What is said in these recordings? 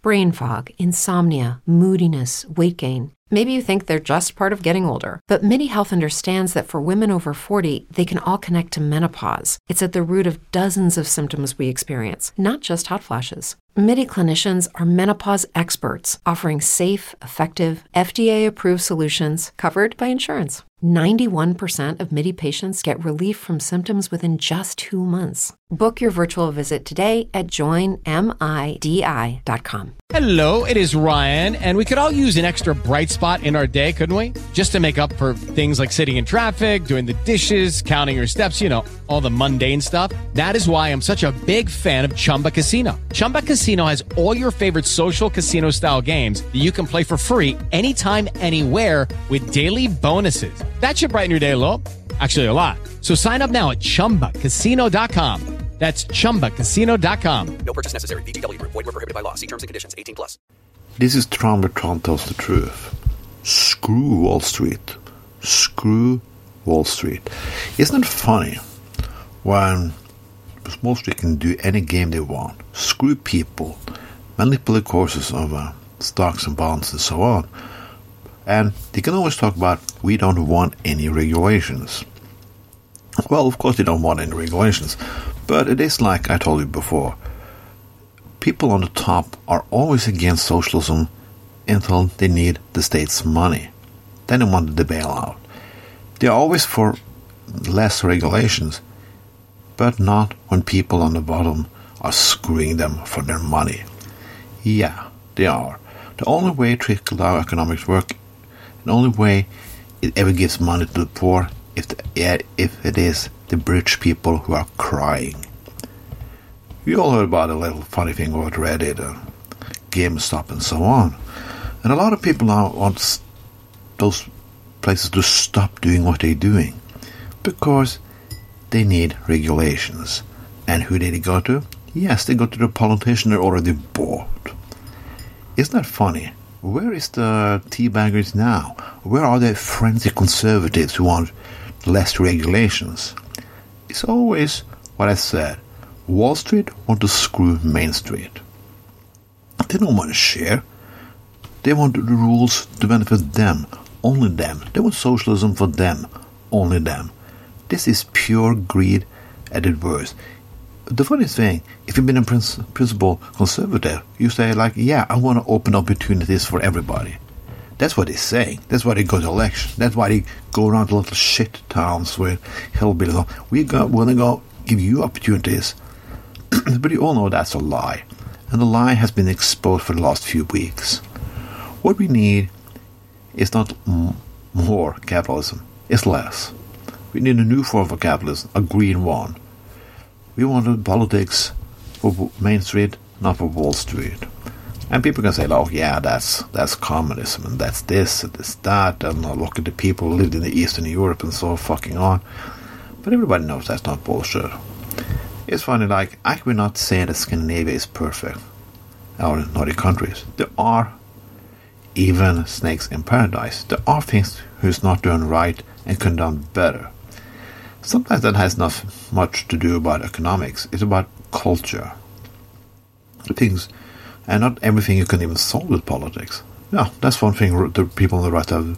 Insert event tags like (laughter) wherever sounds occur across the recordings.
Brain fog, insomnia, moodiness, weight gain. Maybe you think they're just part of getting older, but MIDI Health understands that for women over 40, they can all connect to menopause. It's at the root of dozens of symptoms we experience, not just hot flashes. MIDI clinicians are menopause experts offering safe, effective, FDA approved solutions covered by insurance. 91% of MIDI patients get relief from symptoms within just two months. Book your virtual visit today at joinmidi.com. Hello, it is Ryan, and we could all use an extra bright spot in our day, couldn't we? Just to make up for things like sitting in traffic, doing the dishes, counting your steps, you know, all the mundane stuff. That is why I'm such a big fan of Chumba Casino. Chumba Casino has all your favorite social casino style games that you can play for free anytime, anywhere with daily bonuses. That should brighten your day a little. Actually, a lot. So sign up now at chumbacasino.com. That's chumbacasino.com. No purchase necessary. VGW Group. Void were prohibited by law. See terms and conditions. 18 plus. This is Tron, but Tron tells the truth. Screw Wall Street. Screw Wall Street. Isn't it funny when Wall Street can do any game they want, screw people, manipulate courses of uh, stocks and bonds and so on, and they can always talk about we don't want any regulations. Well, of course they don't want any regulations, but it is like I told you before. People on the top are always against socialism until they need the state's money. Then they want the bailout. They are always for less regulations, but not when people on the bottom are screwing them for their money. Yeah, they are. The only way trickle down economics work, the only way it ever gives money to the poor, if, the, if it is the rich people who are crying. We all heard about a little funny thing about Reddit uh, and GameStop and so on. And a lot of people now want those places to stop doing what they're doing because they need regulations. And who did they go to? Yes, they go to the politician they already bought. Isn't that funny? Where is the teabaggers now? Where are the frenzy conservatives who want less regulations? It's always what I said. Wall Street want to screw Main Street. They don't want to share. They want the rules to benefit them, only them. They want socialism for them, only them. This is pure greed at its worst. The funny thing, if you've been a principle conservative, you say like, yeah, I want to open opportunities for everybody. That's what they're saying. That's why they go to election. That's why they go around to little shit towns where hillbillies. We got want to go give you opportunities (clears throat) but you all know that's a lie. And the lie has been exposed for the last few weeks. What we need is not more capitalism, it's less. We need a new form of capitalism, a green one. We wanted politics for Main Street, not for Wall Street. And people can say, "Oh, yeah, that's that's communism, and that's this, and that's that," and look at the people who lived in the Eastern Europe and so fucking on. But everybody knows that's not bullshit. It's funny, like, I will not say that Scandinavia is perfect, or Nordic countries. There are even snakes in paradise. There are things who's not doing right and can done better. Sometimes that has not much to do about economics. It's about culture. Things, and not everything you can even solve with politics. Yeah, that's one thing the people on the right have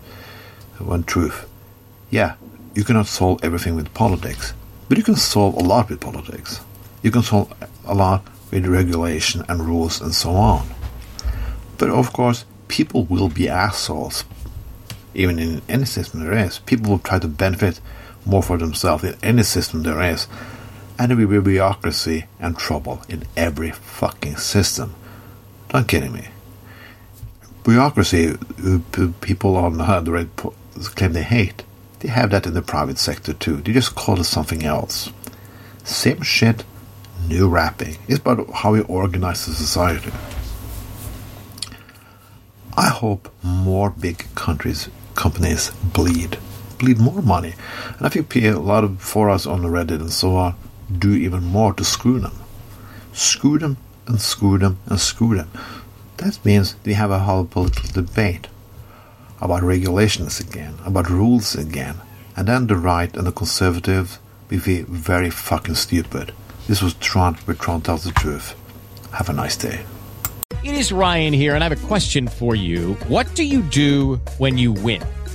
one truth. Yeah, you cannot solve everything with politics. But you can solve a lot with politics. You can solve a lot with regulation and rules and so on. But of course, people will be assholes. Even in any system there is. People will try to benefit more for themselves in any system there is. And there will be bureaucracy and trouble in every fucking system. Don't kidding me. Bureaucracy, uh, people on the red claim they hate, they have that in the private sector too. They just call it something else. Same shit, new wrapping. It's about how we organize the society. I hope more big countries, companies bleed, bleed more money, and I think a lot of for us on the Reddit and so on do even more to screw them, screw them and screw them and screw them. That means we have a whole political debate about regulations again, about rules again, and then the right and the conservatives be very fucking stupid. This was Tron, where Tron tells the truth. Have a nice day. It is Ryan here, and I have a question for you. What do you do when you win?